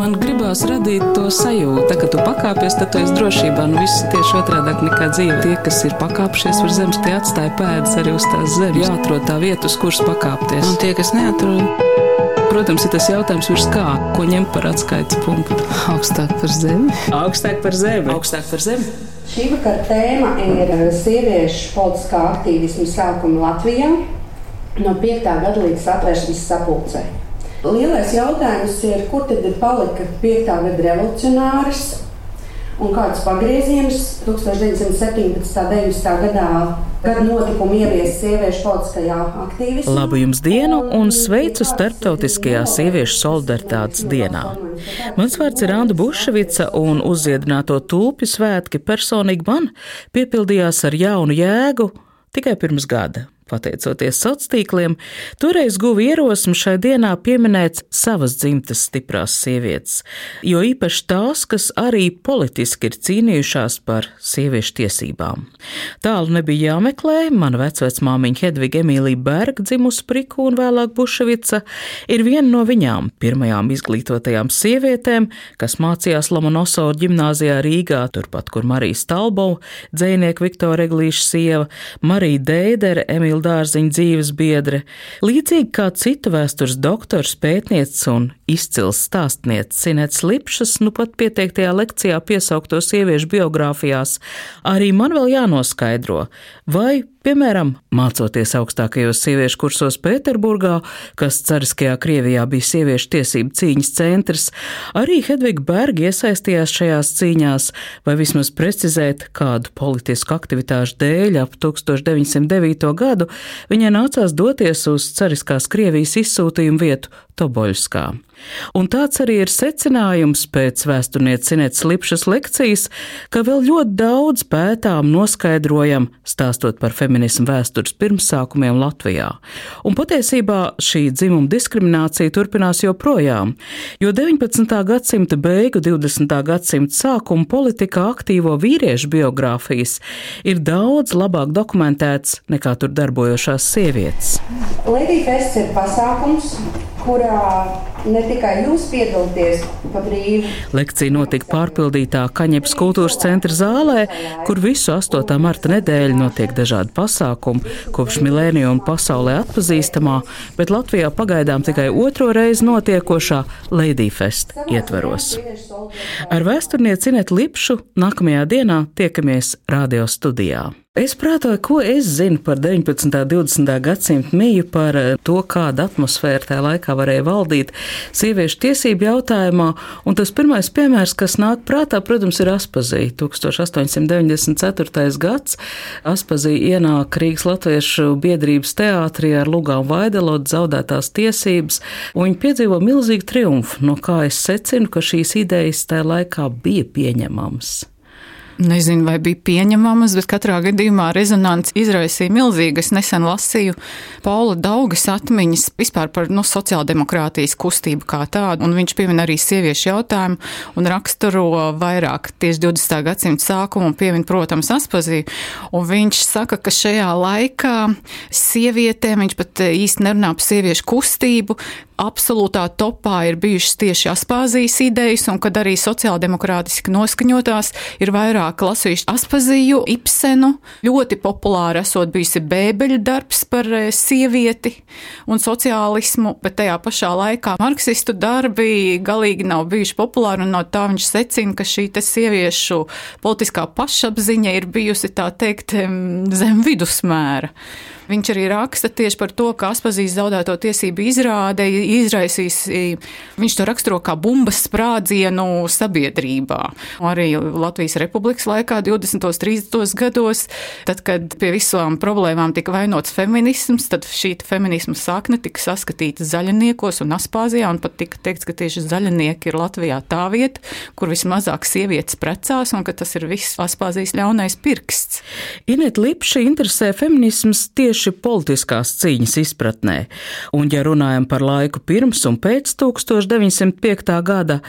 Man gribās radīt to sajūtu, ka tu pakāpies, tad tu esi drošībā. Nu, viss tieši otrādi nekā dzīve. Tie, kas ir pakāpšies uz zemes, tie atstāja pēdas arī uz tās zemes. Jāatrod tā vieta, uz kuras pakāpties. Un tie, kas neatrod, protams, ir tas jautājums, virs kā, ko ņemt par atskaites punktu. Augstāk par zemi. Augstāk par zemi. Augstāk par zemi. Šī vakara tēma ir eh, sieviešu politiskā aktīvisma sākuma Latvijā no 5. gada līdz atvēršanas sapulcei. Lielais jautājums ir, kur tad palika 5. gada revolucionāris un kāds pagrieziens 1917. un 19. gadā gada notikumu ievies sieviešu politiskajā aktīvismā. Labu jums dienu un sveicu Startautiskajā sieviešu solidaritātes dienā. Mans vārds ir Anna Buševica un uzziedināto tulpju svētki personīgi man piepildījās ar jaunu jēgu tikai pirms gada. Pateicoties sociāliem tīkliem, toreiz guva ierosmi šai dienā pieminēt savas dzimtas stiprās sievietes, jo īpaši tās, kas arī politiski ir cīnījušās par sieviešu tiesībām. Tālu nebija jāmeklē, mana vecvecmāmiņa Hedviga Emīlija Berga dzimusi Priku un vēlāk Buševica ir viena no viņām, pirmajām izglītotajām sievietēm, kas mācījās Lomonosovu ģimnāzijā Rīgā, turpat, kur Marija Stalbova, dzēnieka Viktora Eglīša sieva, Marija Dēdere, Emīlija dārziņa dzīves biedre, līdzīgi kā citu vēstures doktors, pētnieks un izcils stāstnieks Sinets Lipšas, nu pat pieteiktajā lekcijā piesaukto sieviešu biogrāfijās, arī man vēl jānoskaidro, vai Piemēram, mācoties augstākajos sieviešu kursos Pēterburgā, kas cariskajā Krievijā bija sieviešu tiesību cīņas centrs, arī Hedviga Berga iesaistījās šajās cīņās, vai vismaz precizēt, kādu politisku aktivitāšu dēļ ap 1909. gadu viņai nācās doties uz cariskās Krievijas izsūtījumu vietu Toboļskā. Un tāds arī ir secinājums pēc vēsturnieces Inētas Lipšas lekcijas, ka vēl ļoti daudz pētām, noskaidrojam, stāstot par feminismu vēstures pirmsākumiem Latvijā. Un patiesībā šī dzimuma diskriminācija turpinās joprojām, jo 19. gadsimta beigu, 20. gadsimta sākuma politikā aktīvo vīriešu biogrāfijas ir daudz labāk dokumentētas nekā tur darbojošās sievietes. Lady Fest ir pasākums, kurā ne tikai jūs piedalāties pa brīvu. Lekcija notika pārpildītā Kaņepes kultūras centra zālē, kur visu 8. marta nedēļu notiek dažādi pasākumi, kopš milēnija un pasaulē atpazīstamā, bet Latvijā pagaidām tikai otro reizi notiekošā Lady Fest ietveros. Ar vēsturnieci Inetu Lipšu nākamajā dienā tiekamies radio studijā. Es prātoju, ko es zinu par 19. un 20. gadsimtu mīju, par eh, to, kāda atmosfēra tajā laikā varēja valdīt sieviešu tiesību jautājumā. Un tas pirmais piemērs, kas nāk prātā, protams, ir Aspazija. 1894. gads Aspazija ienāk Rīgas Latviešu biedrības teātrī ar Lugām Vaidelotu zaudētās tiesības, un viņi piedzīvo milzīgu triumfu, no kā es secinu, ka šīs idejas tajā laikā bija pieņemamas nezinu, vai bija pieņemamas, bet katrā gadījumā rezonants izraisīja milzīgu. Es nesen lasīju Paula Daugas atmiņas vispār par nu, sociāldemokrātijas kustību kā tādu, un viņš piemin arī sieviešu jautājumu un raksturo vairāk tieši 20. gadsimta sākumu un piemin, protams, aspazīju. Un viņš saka, ka šajā laikā sievietēm, viņš pat īsti nerunā par sieviešu kustību, absolūtā topā ir bijušas tieši Aspāzijas idejas, un kad arī sociāldemokrātiski noskaņotās ir vairāk lasījuši Aspaziju, Ibsenu. Ļoti populāri esot bijusi bēbeļu darbs par eh, sievieti un sociālismu, bet tajā pašā laikā marksistu darbi galīgi nav bijuši populāri, un no tā viņš secina, ka šī sieviešu politiskā pašapziņa ir bijusi tā teikt zem vidusmēra. Viņš arī raksta tieši par to, ka Aspazijas zaudēto tiesību izrāde izraisīs, viņš to raksturo kā bumbas sprādzienu sabiedrībā. Arī Latvijas republikas laikā 20. un 30. gados, tad, kad pie visām problēmām tika vainots feminisms, tad šī feminisma sakne tika saskatīta zaļniekos un Aspāzijā, un pat tika teikts, ka tieši zaļnieki ir Latvijā tā vieta, kur vismazāk sievietes precās, un ka tas ir viss Aspāzijas ļaunais pirksts. Inet Lipša interesē feminisms tieši tieši politiskās cīņas izpratnē, un, ja runājam par laiku pirms un pēc 1905. gada,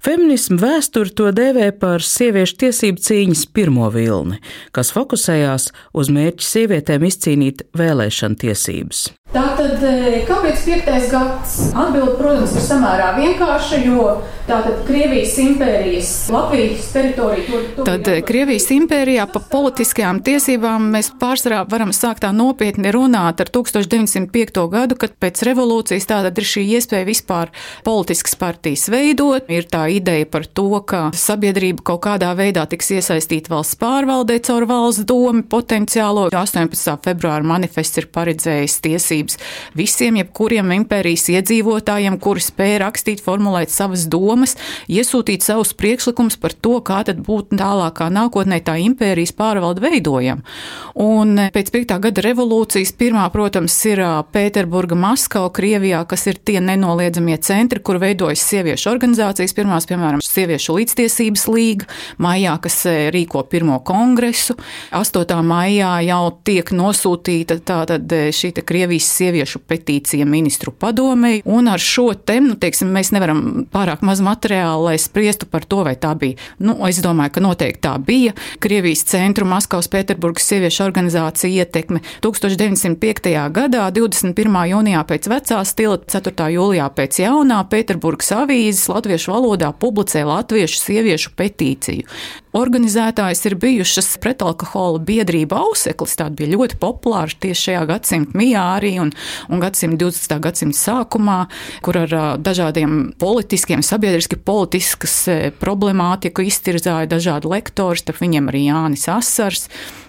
feminismu vēsture to dēvē par sieviešu tiesību cīņas pirmo vilni, kas fokusējās uz mērķi sievietēm izcīnīt vēlēšana tiesības. Tātad, e, kāpēc piektais gads? Atbilde, protams, ir samērā vienkārša, jo tātad Krievijas impērijas Latvijas teritorija tur ir. Tad e, Krievijas impērijā pa politiskajām tiesībām mēs pārsvarā varam sākt tā nopietni runāt ar 1905. gadu, kad pēc revolūcijas tātad ir šī iespēja vispār politiskas partijas veidot. Ir tā ideja par to, ka sabiedrība kaut kādā veidā tiks iesaistīta valsts pārvaldē caur valsts domu potenciālo. 18. februāra manifests ir paredzējis tiesību tiesības visiem, jebkuriem impērijas iedzīvotājiem, kuri spēja rakstīt, formulēt savas domas, iesūtīt savus priekšlikumus par to, kā tad būtu tālākā nākotnē tā impērijas pārvalde veidojama. Un e, pēc 5. gada revolūcijas pirmā, protams, ir Pēterburga, Maskava, Krievijā, kas ir tie nenoliedzamie centri, kur veidojas sieviešu organizācijas. Pirmās, piemēram, Sieviešu līdztiesības līga, maijā, kas rīko pirmo kongresu. 8. maijā jau tiek nosūtīta tātad šī Krievijas sieviešu petīcija ministru padomei, un ar šo tēmu, nu, teiksim, mēs nevaram pārāk maz materiālu, lai spriestu par to, vai tā bija. Nu, es domāju, ka noteikti tā bija. Krievijas centru Maskavas Pēterburgas sieviešu organizācija ietekme 1905. gadā, 21. jūnijā pēc vecā stila, 4. jūlijā pēc jaunā Pēterburgas avīzes latviešu valodā publicē latviešu sieviešu petīciju. Organizētājs ir bijušas pretalkohola biedrība Auseklis, tāda bija ļoti populāra tieši šajā gadsimta mijā arī un, un gadsimta 20. gadsimta sākumā, kur ar dažādiem politiskiem, sabiedriski politiskas problemātiku iztirzāja dažādi lektori, starp viņiem arī Jānis Asars.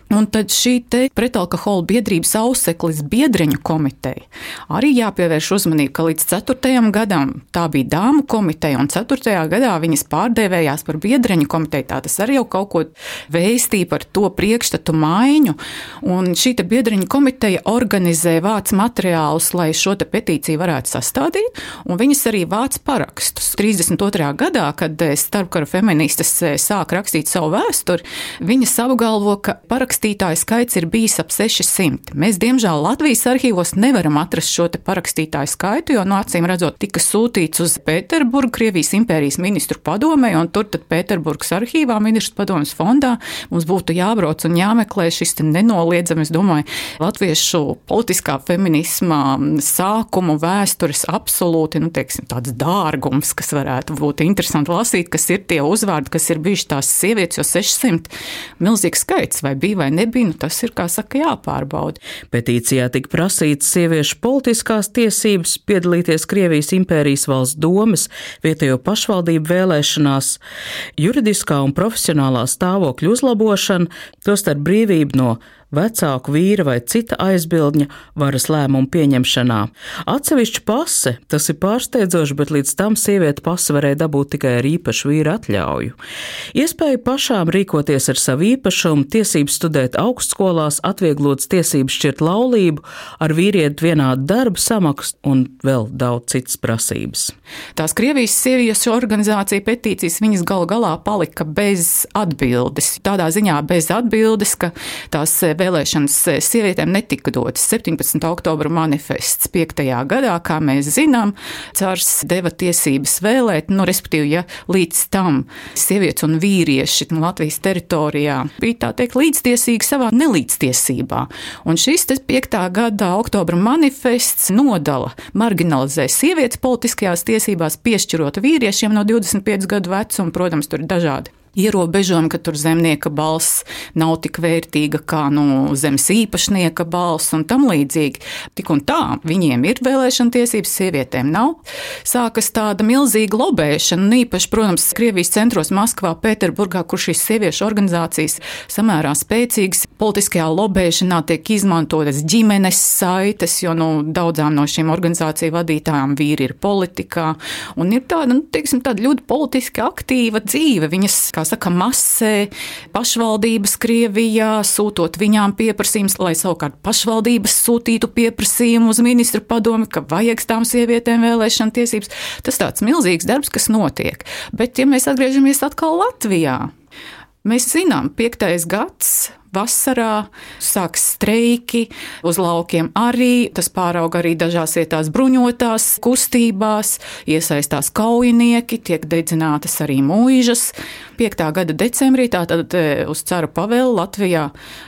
Un tad šī pretalkohola biedrības auseklis biedreņu komiteja arī jāpievērš uzmanība, ka līdz 4. gadam tā bija dāmu komiteja, un 4. gadā viņas pārdēvējās par biedreņu komiteju. Tā tas arī jau kaut ko vēstīja par to priekšstatu maiņu. Un šī biedreņu komiteja organizē vāc materiālus, lai šo petīciju varētu sastādīt, un viņas arī vāc parakstus. 32. gadā, kad starpkara feministas sāk rakstīt savu vēsturi, viņas apgalvo, ka paraksts parakstītāju skaits ir bijis ap 600. Mēs, diemžēl, Latvijas arhīvos nevaram atrast šo parakstītāju skaitu, jo, no acīm redzot, tika sūtīts uz Pēterburgu, Krievijas impērijas ministru padomē, un tur tad Pēterburgas arhīvā, ministru padomas fondā mums būtu jābrauc un jāmeklē šis nenoliedzami, es domāju, latviešu politiskā feminisma sākumu vēstures absolūti, nu, teiksim, tāds dārgums, kas varētu būt interesanti lasīt, kas ir tie uzvārdi, kas ir bijuši tās sievietes, jo 600 milzīgs skaits vai bija vai vai nebija, nu tas ir, kā saka, jāpārbauda. Petīcijā tika prasīts sieviešu politiskās tiesības piedalīties Krievijas impērijas valsts domas, vietējo pašvaldību vēlēšanās, juridiskā un profesionālā stāvokļa uzlabošana, tostarp brīvību no vecāku vīra vai cita aizbildņa varas lēmumu pieņemšanā. Atsevišķa pase, tas ir pārsteidzoši, bet līdz tam sieviete pase varēja dabūt tikai ar īpašu vīra atļauju. Iespēja pašām rīkoties ar savu īpašumu, tiesības studēt augstskolās, atvieglotas tiesības šķirt laulību, ar vīrieti vienādu darbu samaksu un vēl daudz citas prasības. Tās Krievijas sieviešu organizācija petīcijas viņas gal galā palika bez atbildes. Tādā ziņā bez atbildes, ka tās vēlēšanas sievietēm netika dotas. 17. oktobra manifests 5. gadā, kā mēs zinām, cars deva tiesības vēlēt, nu, respektīvi, ja līdz tam sievietes un vīrieši nu, Latvijas teritorijā bija tā teikt līdztiesīgi savā nelīdztiesībā. Un šis 5. gada oktobra manifests nodala, marginalizē sievietes politiskajās tiesībās, piešķirot vīriešiem no 25 gadu vecuma, protams, tur ir dažādi ierobežojumi, ka tur zemnieka balss nav tik vērtīga kā nu, zemes īpašnieka balss un tam līdzīgi. Tik un tā viņiem ir vēlēšana tiesības, sievietēm nav. Sākas tāda milzīga lobēšana, un īpaši, protams, Krievijas centros Maskavā, Pēterburgā, kur šīs sieviešu organizācijas samērā spēcīgas politiskajā lobēšanā tiek izmantotas ģimenes saites, jo nu, daudzām no šīm organizāciju vadītājām vīri ir politikā, un ir tāda, nu, teiksim, tāda ļoti politiski aktīva dzīve. Viņas, kā saka, masē pašvaldības Krievijā, sūtot viņām pieprasījumus, lai savukārt pašvaldības sūtītu pieprasījumu uz ministru padomi, ka vajag tām sievietēm vēlēšana tiesības. Tas tāds milzīgs darbs, kas notiek. Bet, ja mēs atgriežamies atkal Latvijā, Mēs zinām, piektais gads vasarā, sāks streiki, uz laukiem arī, tas pārauga arī dažās vietās bruņotās kustībās, iesaistās kaujinieki, tiek dedzinātas arī mūžas. 5. gada decembrī tātad e, uz Cara pavēlu Latvijā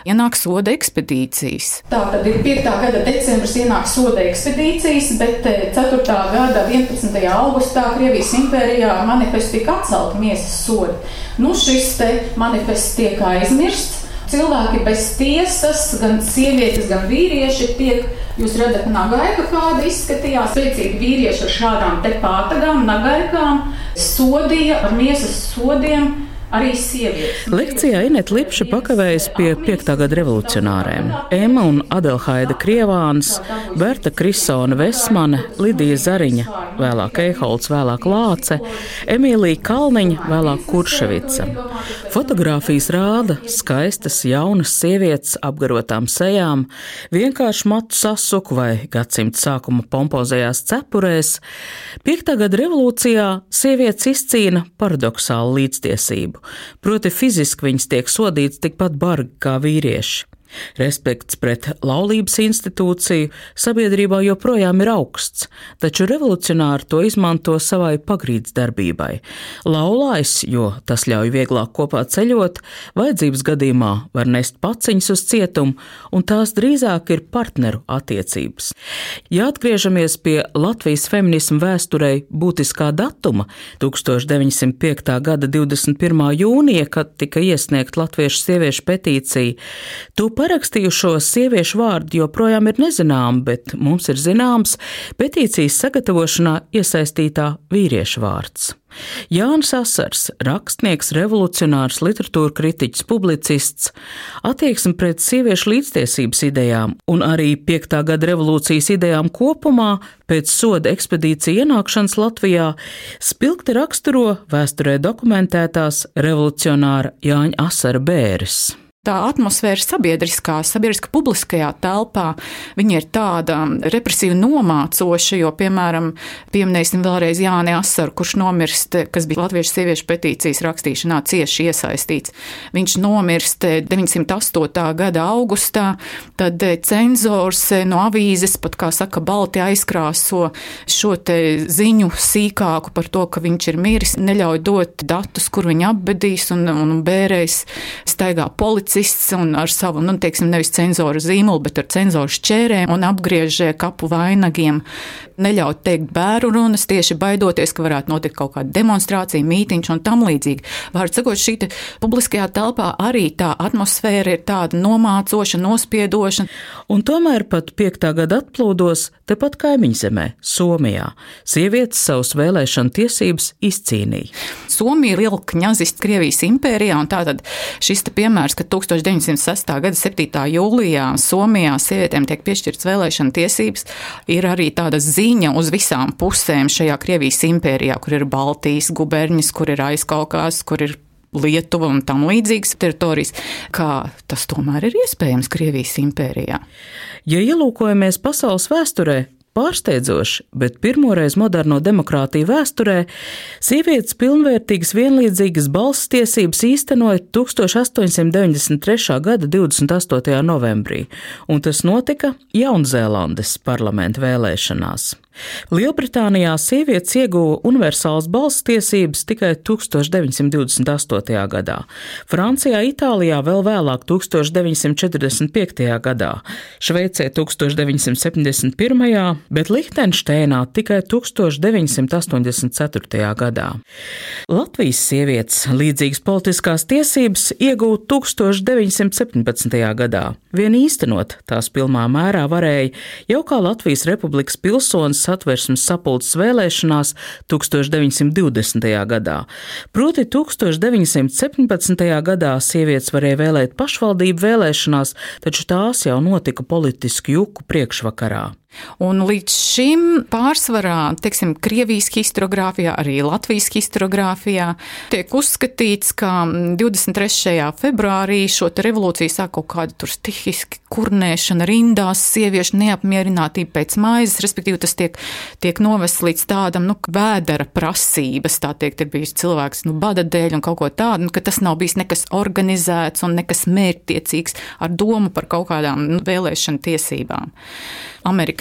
ienāk soda ekspedīcijas. Tā tad ir 5. gada decembris ienāk soda ekspedīcijas, bet 4. E, gada 11. augustā Krievijas impērijā manifesti tika atcelta miesas sodi. Nu, šis manifests tiek aizmirsts cilvēki bez tiesas, gan sievietes, gan vīrieši tiek, jūs redzat, nagaika kāda izskatījās, spēcīgi vīrieši ar šādām te pātagām, nagaikām, sodīja ar miesas sodiem arī sievietes. Lekcijā Inete Lipša pakavējas pie 5. gada revolucionāriem. Ema un Adelhaida Krievāns, Berta Krisona Vesmane, Lidija Zariņa, vēlāk Eiholts, vēlāk Lāce, Emīlija Kalniņa, vēlāk Kurševica. Fotogrāfijas rāda skaistas jaunas sievietes apgarotām sejām, vienkārši matu sasuku vai gadsimta sākuma pompozajās cepurēs. 5. gada revolūcijā sievietes izcīna paradoxālu līdztiesību proti fiziski viņas tiek sodītas tikpat bargi kā vīrieši. Respekts pret laulības institūciju sabiedrībā joprojām ir augsts, taču revolucionāri to izmanto savai pagrīdes darbībai. Laulājs, jo tas ļauj vieglāk kopā ceļot, vajadzības gadījumā var nest paciņas uz cietumu, un tās drīzāk ir partneru attiecības. Ja atgriežamies pie Latvijas feminismu vēsturei būtiskā datuma, 1905. gada 21. jūnija, kad tika iesniegta Latviešu sieviešu petīcija, Parakstījušo sieviešu vārdu joprojām ir nezināmi, bet mums ir zināms petīcijas sagatavošanā iesaistītā vīriešu vārds. Jānis Asars, rakstnieks, revolucionārs, literatūra kritiķis, publicists, attieksme pret sieviešu līdztiesības idejām un arī 5. gada revolūcijas idejām kopumā pēc soda ekspedīcija ienākšanas Latvijā spilgti raksturo vēsturē dokumentētās revolucionāra Jāņa Asara bēres. Tā atmosfēra sabiedriskā, sabiedriskā publiskajā telpā, viņa ir tāda represīva nomācoša, jo, piemēram, pieminēsim vēlreiz Jāni Asaru, kurš nomirst, kas bija Latviešu sieviešu petīcijas rakstīšanā cieši iesaistīts. Viņš nomirst 908. gada augustā, tad cenzors no avīzes pat, kā saka, balti aizkrāso šo te ziņu sīkāku par to, ka viņš ir miris, neļauj dot datus, kur viņu apbedīs un, un bērēs staigā policija policists un ar savu, nu, teiksim, nevis cenzora zīmolu, bet ar cenzoru šķērēm un apgriež kapu vainagiem. Neļaut teikt bēru runas, tieši baidoties, ka varētu notikt kaut kāda demonstrācija, mītiņš un tam līdzīgi. Vārds sakot, šī publiskajā telpā arī tā atmosfēra ir tāda nomācoša, nospiedoša. Un tomēr pat piektā gada atplūdos tepat kaimiņzemē, Somijā, sievietes savus vēlēšanu tiesības izcīnīja. Somija ir liela kņazists Krievijas impērijā, un tātad šis piemērs, ka 1906. gada 7. jūlijā Somijā sievietēm tiek piešķirts vēlēšana tiesības, ir arī tāda ziņa uz visām pusēm šajā Krievijas impērijā, kur ir Baltijas guberņas, kur ir aizkaukās, kur ir Lietuva un tam līdzīgas teritorijas, kā tas tomēr ir iespējams Krievijas impērijā. Ja ielūkojamies pasaules vēsturē, Pārsteidzoši, bet pirmoreiz moderno demokrātiju vēsturē sievietes pilnvērtīgas vienlīdzīgas balss tiesības īstenoja 1893. gada 28. novembrī, un tas notika Jaunzēlandes parlamenta vēlēšanās. Lielbritānijā sievietes ieguva universālas balss tiesības tikai 1928. gadā, Francijā, Itālijā vēl vēlāk 1945. gadā, Šveicē 1971. bet Lihtenšteinā tikai 1984. gadā. Latvijas sievietes līdzīgas politiskās tiesības iegūt 1917. gadā. Vien īstenot tās pilnā mērā varēja jau kā Latvijas Republikas pilsonis satversmes sapulces vēlēšanās 1920. gadā. Proti 1917. gadā sievietes varēja vēlēt pašvaldību vēlēšanās, taču tās jau notika politisku juku priekšvakarā. Un līdz šim pārsvarā, teiksim, Krievijas historiografijā, arī Latvijas historiografijā tiek uzskatīts, ka 23. februārī šo revolūciju sāk kaut kāda tur stihiski kurnēšana rindās, sieviešu neapmierinātība pēc maizes, respektīvi tas tiek, tiek novests līdz tādam, nu, vēdera prasības, tā teikt, ir bijis cilvēks, nu, bada dēļ un kaut ko tādu, nu, ka tas nav bijis nekas organizēts un nekas mērķtiecīgs ar domu par kaut kādām nu, vēlēšanu tiesībām.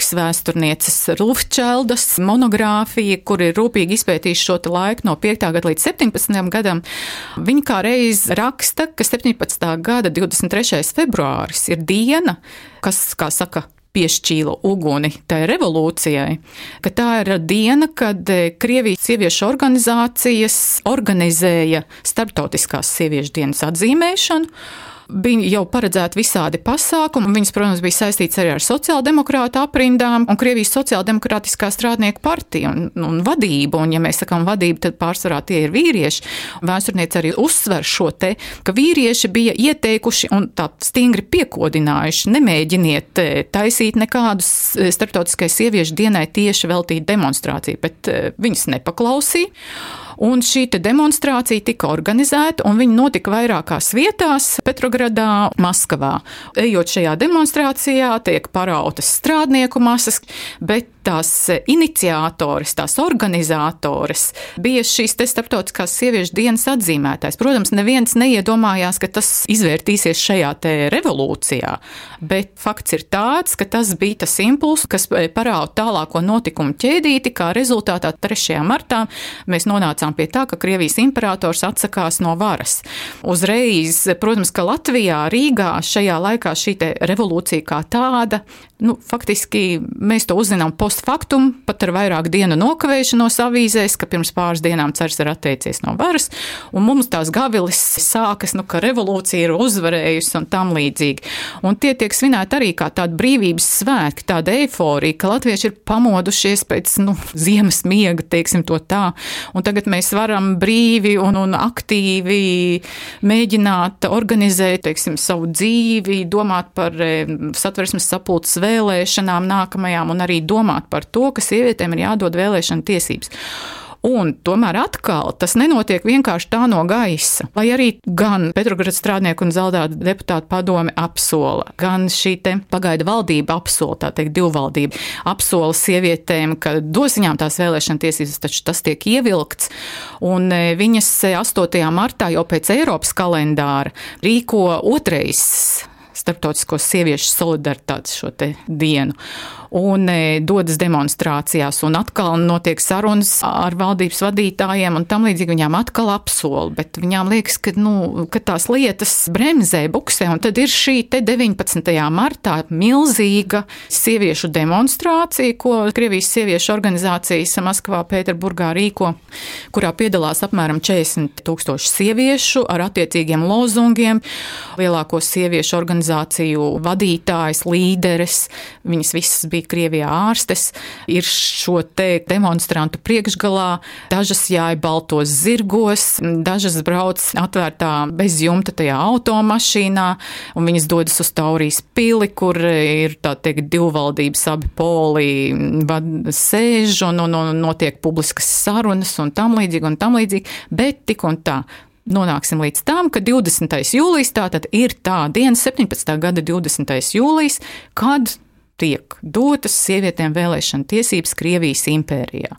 Amerikas vēsturnieces Rūfčeldas monogrāfija, kur ir rūpīgi izpētījuši šo laiku no 5. gada līdz 17. gadam. Viņa kā reiz raksta, ka 17. gada 23. februāris ir diena, kas, kā saka, piešķīla uguni tai revolūcijai, ka tā ir diena, kad Krievijas sieviešu organizācijas organizēja Startautiskās sieviešu dienas atzīmēšanu bija jau paredzēti visādi pasākumi. Viņas, protams, bija saistīts arī ar sociāldemokrāta aprindām un Krievijas sociāldemokrātiskā strādnieku partiju un, un vadību. Un, ja mēs sakām vadību, tad pārsvarā tie ir vīrieši. Vēsturniece arī uzsver šo te, ka vīrieši bija ieteikuši un tā stingri piekodinājuši, nemēģiniet eh, taisīt nekādus eh, starptautiskai sieviešu dienai tieši veltīt demonstrāciju, bet eh, viņas nepaklausīja. Un šī demonstrācija tika organizēta, un viņa notika vairākās vietās - Petrogradā, Maskavā. Ejot šajā demonstrācijā, tiek parautas strādnieku masas, bet tās iniciatoris, tās organizatoris bija šīs starptautiskās sieviešu dienas atzīmētājs. Protams, neviens neiedomājās, ka tas izvērtīsies šajā revolūcijā, bet fakts ir tāds, ka tas bija tas impulss, kas parāda tālāko notikumu ķēdīti, kā rezultātā 3. martā mēs nonācām pie tā, ka Krievijas imperators atsakās no varas. Uzreiz, protams, ka Latvijā, Rīgā šajā laikā šī revolūcija kā tāda nu, faktiski mēs to uzzinām post factum, pat ar vairāk dienu nokavēšanos avīzēs, ka pirms pāris dienām cars ir atteicies no varas, un mums tās gavilis sākas, nu, ka revolūcija ir uzvarējusi un tam līdzīgi. Un tie tiek svinēti arī kā tāda brīvības svētki, tāda eiforija, ka latvieši ir pamodušies pēc, nu, ziemas miega, teiksim to tā, un tagad mēs varam brīvi un, un aktīvi mēģināt organizēt, teiksim, savu dzīvi, domāt par satversmes sapulces vēlēšanām nākamajām un arī domāt par to, ka sievietēm ir jādod vēlēšana tiesības. Un tomēr atkal tas nenotiek vienkārši tā no gaisa. Lai arī gan Petrograds strādnieku un zeldāta deputāta padome apsola, gan šī pagaida valdība apsola, tā teikt, divvaldība apsola sievietēm, ka dos viņām tās vēlēšana tiesības, taču tas tiek ievilkts. Un e, viņas 8. martā jau pēc Eiropas kalendāra rīko otrais starptautisko sieviešu solidaritātes šo dienu un e, dodas demonstrācijās, un atkal notiek sarunas ar valdības vadītājiem, un tam līdzīgi viņām atkal apsola, bet viņām liekas, ka, nu, ka tās lietas bremzē, buksē, un tad ir šī te 19. martā milzīga sieviešu demonstrācija, ko Krievijas sieviešu organizācijas Maskavā, Pēterburgā rīko, kurā piedalās apmēram 40 tūkstoši sieviešu ar attiecīgiem lozungiem, lielāko sieviešu organizāciju vadītājs, līderes, viņas visas bija Krievijā ārstes, ir šo te demonstrantu priekšgalā, dažas jāja baltos zirgos, dažas brauc atvērtā bezjumta tajā automašīnā, un viņas dodas uz Taurijas pili, kur ir tā teikt divvaldības abi poli sēž un, un, un notiek publiskas sarunas un tam līdzīgi un tam līdzīgi, bet tik un tā nonāksim līdz tam, ka 20. jūlijas tātad ir tā diena, 17. gada 20. jūlijas, kad tiek dotas sievietēm vēlēšana tiesības Krievijas impērijā.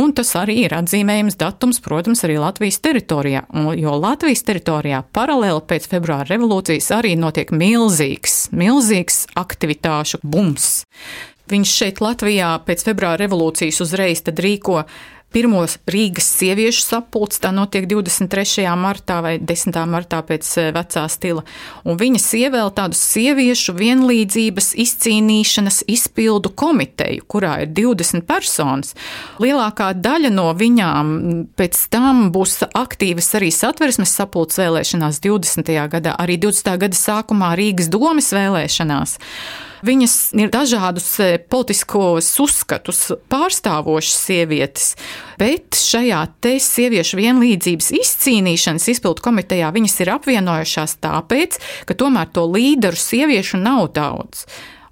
Un tas arī ir atzīmējums datums, protams, arī Latvijas teritorijā, jo Latvijas teritorijā paralēli pēc februāra revolūcijas arī notiek milzīgs, milzīgs aktivitāšu bums. Viņš šeit Latvijā pēc februāra revolūcijas uzreiz rīko Pirmos Rīgas sieviešu sapulcs tā notiek 23. martā vai 10. martā pēc eh, vecā stila, un viņas ievēl tādu sieviešu vienlīdzības izcīnīšanas izpildu komiteju, kurā ir 20 personas. Lielākā daļa no viņām pēc tam būs aktīvas arī satversmes sapulcs vēlēšanās 20. gadā, arī 20. gada sākumā Rīgas domas vēlēšanās. Viņas ir dažādus e, politiskos uzskatus pārstāvošas sievietes, bet šajā te sieviešu vienlīdzības izcīnīšanas izpildu komitejā viņas ir apvienojušās tāpēc, ka tomēr to līderu sieviešu nav daudz.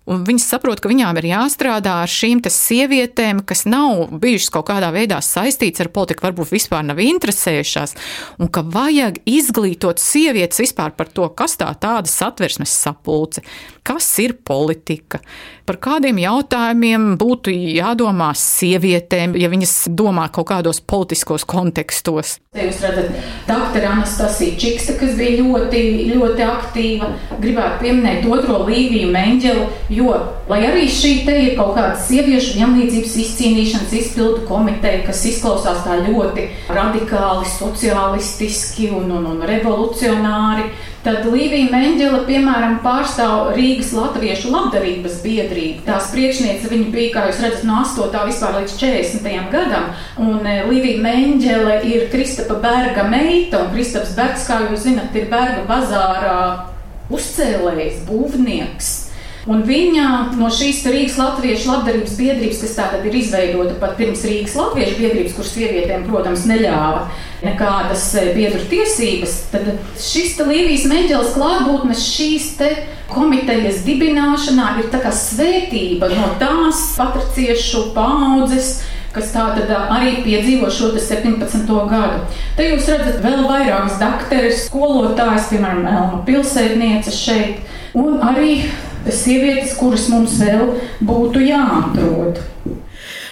Un viņas saprot, ka viņām ir jāstrādā ar šīm sievietēm, kas nav bijušas kaut kādā veidā saistītas ar politiku, varbūt vispār nav interesējušās, un ka vajag izglītot sievietes vispār par to, kas tā tāda satversmes sapulce, kas ir politika, par kādiem jautājumiem būtu jādomā sievietēm, ja viņas domā kaut kādos politiskos kontekstos. Te jūs redzat, doktora Anastasija Čiksta, kas bija ļoti, ļoti aktīva, gribētu pieminēt otro Līviju Menģelu, jo, lai arī šī te ir kaut kāda sieviešu vienlīdzības izcīnīšanas izpildu komiteja, kas izklausās tā ļoti radikāli, sociālistiski un, un, un revolucionāri, Tad Līvija Menģela, piemēram, pārstāv Rīgas Latviešu labdarības biedrību. Tās priekšniece viņa bija, kā jūs redzat, no 8. vispār līdz 40. gadam. Un e, Līvija Menģele ir Kristapa Berga meita, un Kristaps Bergs, kā jūs zinat, ir Berga bazārā uzcēlējs, būvnieks. Un viņa no šīs Rīgas Latviešu labdarības biedrības, kas tātad ir izveidota pat pirms Rīgas Latviešu biedrības, kuras sievietēm, protams, neļāva nekādas eh, biedru tiesības, tad šis Līvijas Meģeles klātbūtnes šīs te komitejas dibināšanā ir tā kā svētība no tās patriciešu paudzes, kas tā tad eh, arī piedzīvo šo 17. gadu. Te jūs redzat vēl vairākas dakteres, skolotājas, piemēram, Elma pilsētniece šeit, un arī sievietes, kuras mums vēl būtu jāatrod.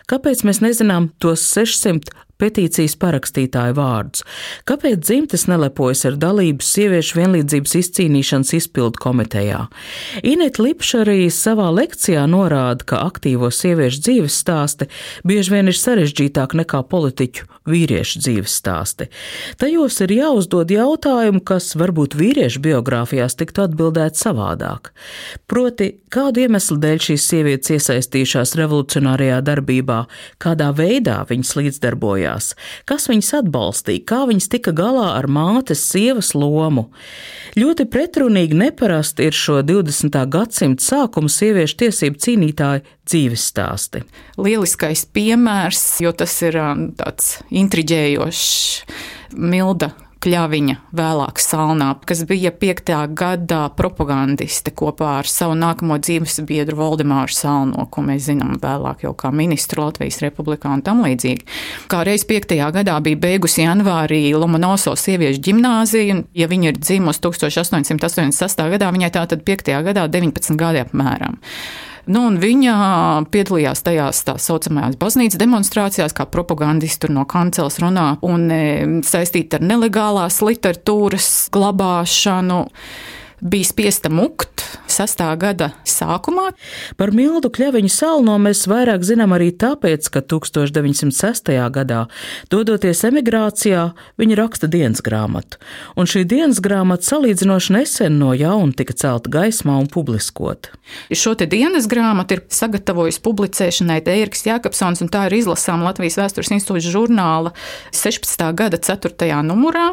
Kāpēc mēs nezinām tos 600 petīcijas parakstītāju vārdus. Kāpēc dzimtes nelepojas ar dalību sieviešu vienlīdzības izcīnīšanas izpildu komitejā? Ineta Lipša arī savā lekcijā norāda, ka aktīvo sieviešu dzīves stāsti bieži vien ir sarežģītāk nekā politiķu vīriešu dzīves stāsti. Tajos ir jāuzdod jautājumi, kas varbūt vīriešu biogrāfijās tiktu atbildēt savādāk. Proti, kādu iemeslu dēļ šīs sievietes iesaistījušās revolucionārajā darbībā, kādā veidā viņas līdzdarbojās darbojās, kas viņas atbalstīja, kā viņas tika galā ar mātes sievas lomu. Ļoti pretrunīgi neparasti ir šo 20. gadsimta sākuma sieviešu tiesību cīnītāju dzīves stāsti. Lieliskais piemērs, jo tas ir um, tāds intriģējošs Milda Kļaviņa, vēlāk Salnā, kas bija 5. gadā propagandiste kopā ar savu nākamo dzīves biedru Valdemāru Salno, ko mēs zinām vēlāk jau kā ministru Latvijas republikā un tam līdzīgi. Kā reiz 5. gadā bija beigusi janvārī Lomonoso sieviešu ģimnāziju, un ja viņa ir dzimusi 1886. gadā, viņai tā tad 5. gadā 19 gadi apmēram. Nu, viņa piedalījās tajās tā saucamajās baznīcas demonstrācijās, kā propagandisti no kancels runā, un saistīta ar nelegālās literatūras glabāšanu bija spiesta mukt sastā gada sākumā. Par Mildu Kļaviņu salno mēs vairāk zinām arī tāpēc, ka 1906. gadā, dodoties emigrācijā, viņa raksta dienas grāmatu, un šī dienas grāmata salīdzinoši nesen no jauna tika celta gaismā un publiskota. Šo te dienas grāmatu ir sagatavojis publicēšanai Dēriks Jākapsons, un tā ir izlasām Latvijas vēstures institūta žurnāla 16. gada 4. numurā.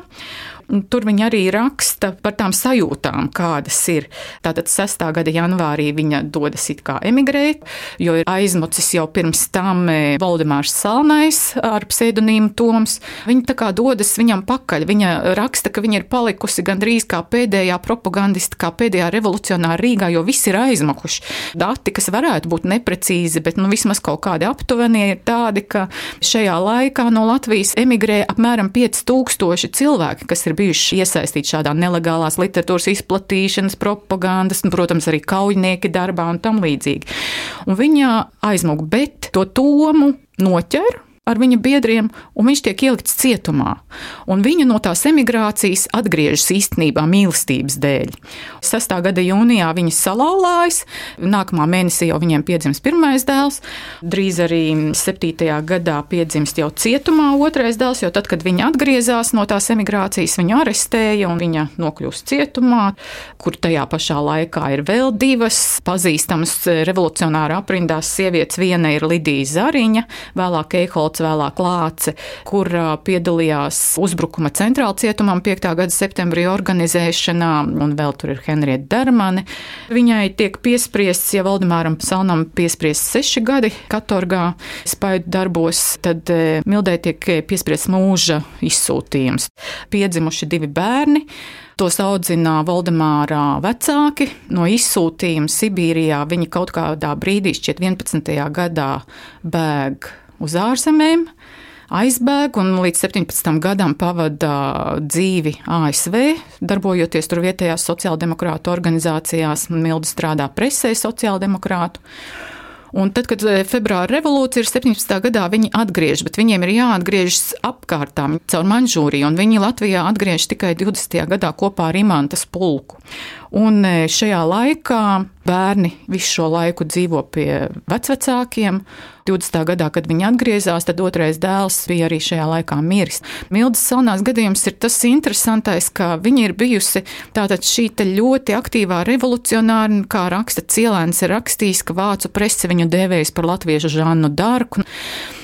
Tur viņa arī raksta par tām sajūtām, kādas ir. Tātad 6. gada janvārī viņa dodas it kā emigrēt, jo ir aizmucis jau pirms tam e, Valdemārs Salnais ar pseidonīmu Toms. Viņa tā kā dodas viņam pakaļ. Viņa raksta, ka viņa ir palikusi gandrīz kā pēdējā propagandista, kā pēdējā revolucionāra Rīgā, jo visi ir aizmukuši. Dati, kas varētu būt neprecīzi, bet nu, vismaz kaut kādi aptuvenie, ir tādi, ka šajā laikā no Latvijas emigrē apmēram 5000 cilvēki, kas ir ir bijuši iesaistīti šādā nelegālās literatūras izplatīšanas, propagandas, un, protams, arī kaujinieki darbā un tam līdzīgi. Un viņa aizmūg, bet to tomu noķer ar viņa biedriem, un viņš tiek ielikts cietumā. Un viņa no tās emigrācijas atgriežas īstenībā mīlestības dēļ. 6. gada jūnijā viņa salauzās, nākamā mēnesī jau viņiem piedzimst pirmais dēls, drīz arī 7. gadā piedzimst jau cietumā otrais dēls, jo tad, kad viņa atgriezās no tās emigrācijas, viņu arestēja un viņa nokļūst cietumā, kur tajā pašā laikā ir vēl divas pazīstamas revolucionāra aprindās sievietes. Viena ir Lidija Zariņa, vēlāk Eihola Valsts vēlāk Lāce, kur piedalījās uzbrukuma centrāla cietumam 5. gada septembrī organizēšanā, un vēl tur ir Henrieta Dermane. Viņai tiek piespriests, ja Valdemāram Salnam piespriests seši gadi katorgā spaidu darbos, tad Mildē tiek piespriests mūža izsūtījums. Piedzimuši divi bērni. Tos audzina Valdemārā vecāki. No izsūtījuma Sibīrijā viņi kaut kādā brīdī, šķiet, 11. gadā bēg uz ārzemēm aizbēg un līdz 17 gadam pavada dzīvi ASV, darbojoties tur vietējās sociāldemokrātu organizācijās. Milda strādā presē sociāldemokrātu. Un tad, kad eh, februāra revolūcija ir 17. gadā, viņi atgriežas, bet viņiem ir jāatgriežas apkārtām caur Manžūriju, un viņi Latvijā atgriežas tikai 20. gadā kopā ar Imantas pulku. Un eh, šajā laikā bērni visu šo laiku dzīvo pie vecvecākiem, 20. gadā, kad viņi atgriezās, tad otrais dēls bija arī šajā laikā miris. Mildas salnās gadījums ir tas interesantais, ka viņa ir bijusi tātad šī ļoti aktīvā revolucionāra, kā raksta Cielēns, ir rakstījis, ka vācu presse viņu dēvējas par latviešu Žannu Darku.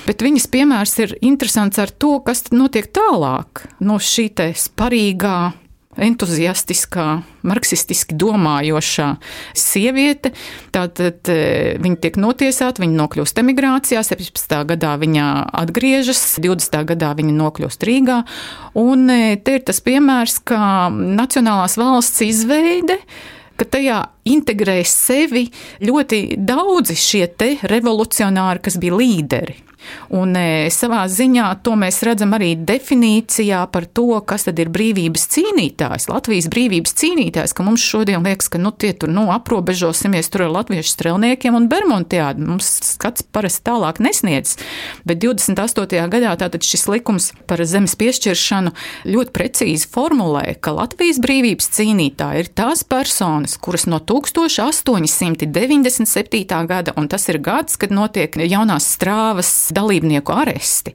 Bet viņas piemērs ir interesants ar to, kas notiek tālāk no šī sparīgā entuziastiskā, marksistiski domājošā sieviete. Tātad e, viņa tiek notiesāta, viņa nokļūst emigrācijā, 17. gadā viņa atgriežas, 20. gadā viņa nokļūst Rīgā. Un e, te ir tas piemērs, ka Nacionālās valsts izveide ka tajā integrēs sevi ļoti daudzi šie revolucionāri, kas bija līderi. Un e, savā ziņā to mēs redzam arī definīcijā par to, kas tad ir brīvības cīnītājs, Latvijas brīvības cīnītājs, ka mums šodien liekas, ka nu, tie tur nu, aprobežosimies tur ar latviešu strelniekiem un bermontiādi. Mums skats parasti tālāk nesniedz. Bet 28. gadā tātad šis likums par zemes piešķiršanu ļoti precīzi formulē, ka Latvijas brīvības cīnītāji ir tās personas, kuras no 1897. gada, un tas ir gads, kad notiek jaunās strāvas dalībnieku aresti,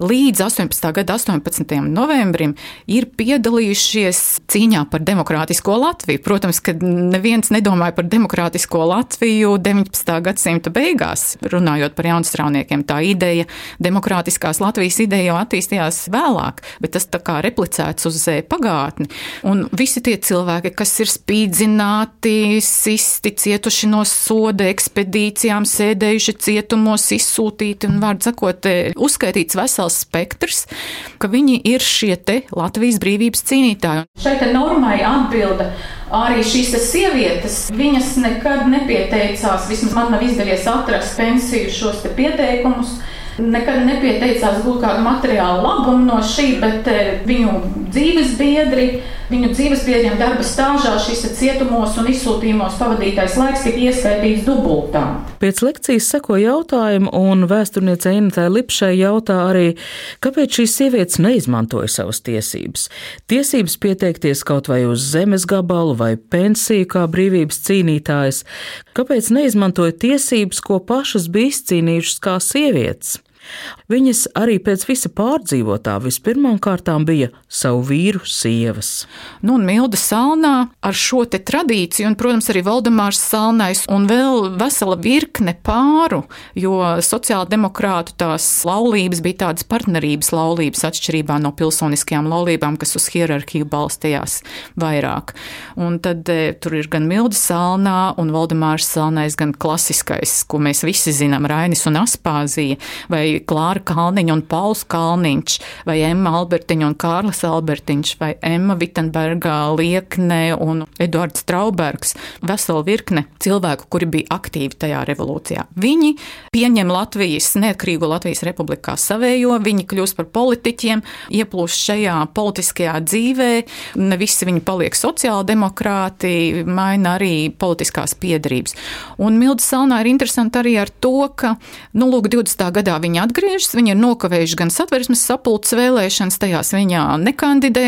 līdz 18. gada 18. novembrim ir piedalījušies cīņā par demokrātisko Latviju. Protams, ka neviens nedomāja par demokrātisko Latviju 19. gadsimta beigās, runājot par jaunstrauniekiem. Tā ideja, demokrātiskās Latvijas ideja jau attīstījās vēlāk, bet tas tā kā replicēts uz pagātni. Un visi tie cilvēki, kas ir spīdzināti, sisti, cietuši no soda ekspedīcijām, sēdējuši cietumos, izsūtīti un vārdu sakot, uzskaitīts vesels spektrs, ka viņi ir šie te Latvijas brīvības cīnītāji. Šai normai atbilda arī šīs sievietes. Viņas nekad nepieteicās, vismaz man nav izdevies atrast pensiju šos te pieteikumus nekad nepieteicās gūt kādu materiālu labumu no šī, bet eh, viņu dzīves biedri, viņu dzīves biedriem darba stāžā šis cietumos un izsūtījumos pavadītais laiks tika ieskaitīts dubultā. Pēc lekcijas seko jautājumu, un vēsturniece Inetē Lipšai jautā arī, kāpēc šīs sievietes neizmantoja savas tiesības. Tiesības pieteikties kaut vai uz zemes gabalu vai pensiju kā brīvības cīnītājas, kāpēc neizmantoja tiesības, ko pašas bija izcīnījušas kā sievietes. Viņas arī pēc visa pārdzīvotā vispirmām kārtām bija savu vīru sievas. Nu, un Milda Salnā ar šo te tradīciju, un, protams, arī Valdemārs Salnais un vēl vesela virkne pāru, jo sociāldemokrātu tās laulības bija tādas partnerības laulības atšķirībā no pilsoniskajām laulībām, kas uz hierarhiju balstījās vairāk. Un tad e, tur ir gan Milda Salnā un Valdemārs Salnais, gan klasiskais, ko mēs visi zinām, Rainis un Aspāzija, vai Klāra Kalniņa un Pauls Kalniņš, vai Emma Albertiņa un Kārlis Albertiņš, vai Emma Vitsenberga Liekne un Eduards Traubergs. Vesela virkne cilvēku, kuri bija aktīvi tajā revolūcijā. Viņi pieņem Latvijas, neatkarīgo Latvijas republikā savējo, viņi kļūst par politiķiem, ieplūst šajā politiskajā dzīvē, ne visi viņi paliek sociāldemokrāti, maina arī politiskās piedarības. Un Milda Salnā ir interesanti arī ar to, ka, nu, lūk, 20. gadā viņa atgriežas. Viņi ir nokavējuši gan satversmes sapulces vēlēšanas, tajās viņa nekandidē.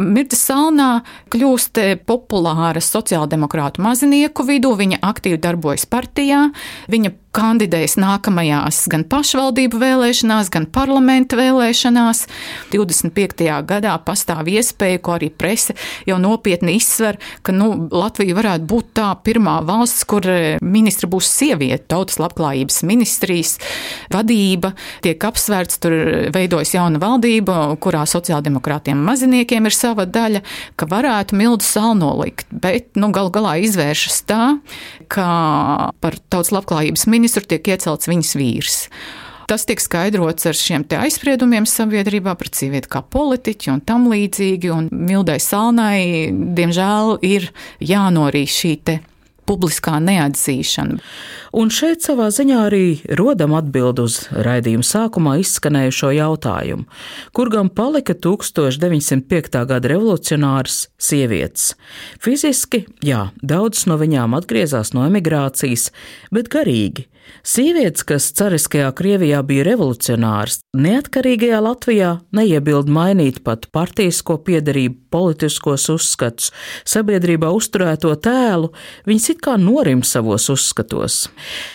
Mirta Salnā kļūst populāra sociāldemokrātu mazinieku vidū, viņa aktīvi darbojas partijā. Viņa kandidējis nākamajās gan pašvaldību vēlēšanās, gan parlamenta vēlēšanās. 25. gadā pastāv iespēja, ko arī prese jau nopietni izsver, ka nu, Latvija varētu būt tā pirmā valsts, kur e, ministra būs sieviete. Tautas labklājības ministrijas vadība tiek apsvērts, tur veidojas jauna valdība, kurā sociāldemokrātiem maziniekiem ir sava daļa, ka varētu mildu salnolikt, bet nu, gal galā izvēršas tā, ka par tautas labklājības ministru tiek iecelts viņas vīrs. Tas tiek skaidrots ar šiem aizspriedumiem sabiedrībā pret sievieti kā politiķi un tam līdzīgi. Un Mildai Salnai, diemžēl, ir jānorīd šī publiskā neatzīšana. Un šeit savā ziņā arī rodam atbild uz raidījuma sākumā izskanējušo jautājumu, kur gan palika 1905. gada revolucionārs sievietes. Fiziski, jā, daudzas no viņām atgriezās no emigrācijas, bet garīgi Sievietes, kas cariskajā Krievijā bija revolucionārs, neatkarīgajā Latvijā neiebild mainīt pat partijasko piedarību, politiskos uzskatus, sabiedrībā uzturēto tēlu, viņas it kā norim savos uzskatos.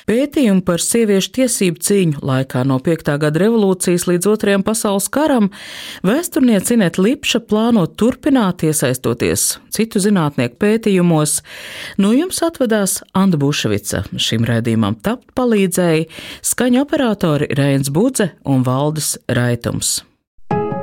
Pētījumi par sieviešu tiesību cīņu laikā no 5. gada revolūcijas līdz 2. pasaules karam vēsturniece Inet Lipša plāno turpināt iesaistoties citu zinātnieku pētījumos. No jums atvedās Anda Bušvica šim redzījumam tapt palīdzēja skaņu operatori Reins Budze un Valdis Raitums.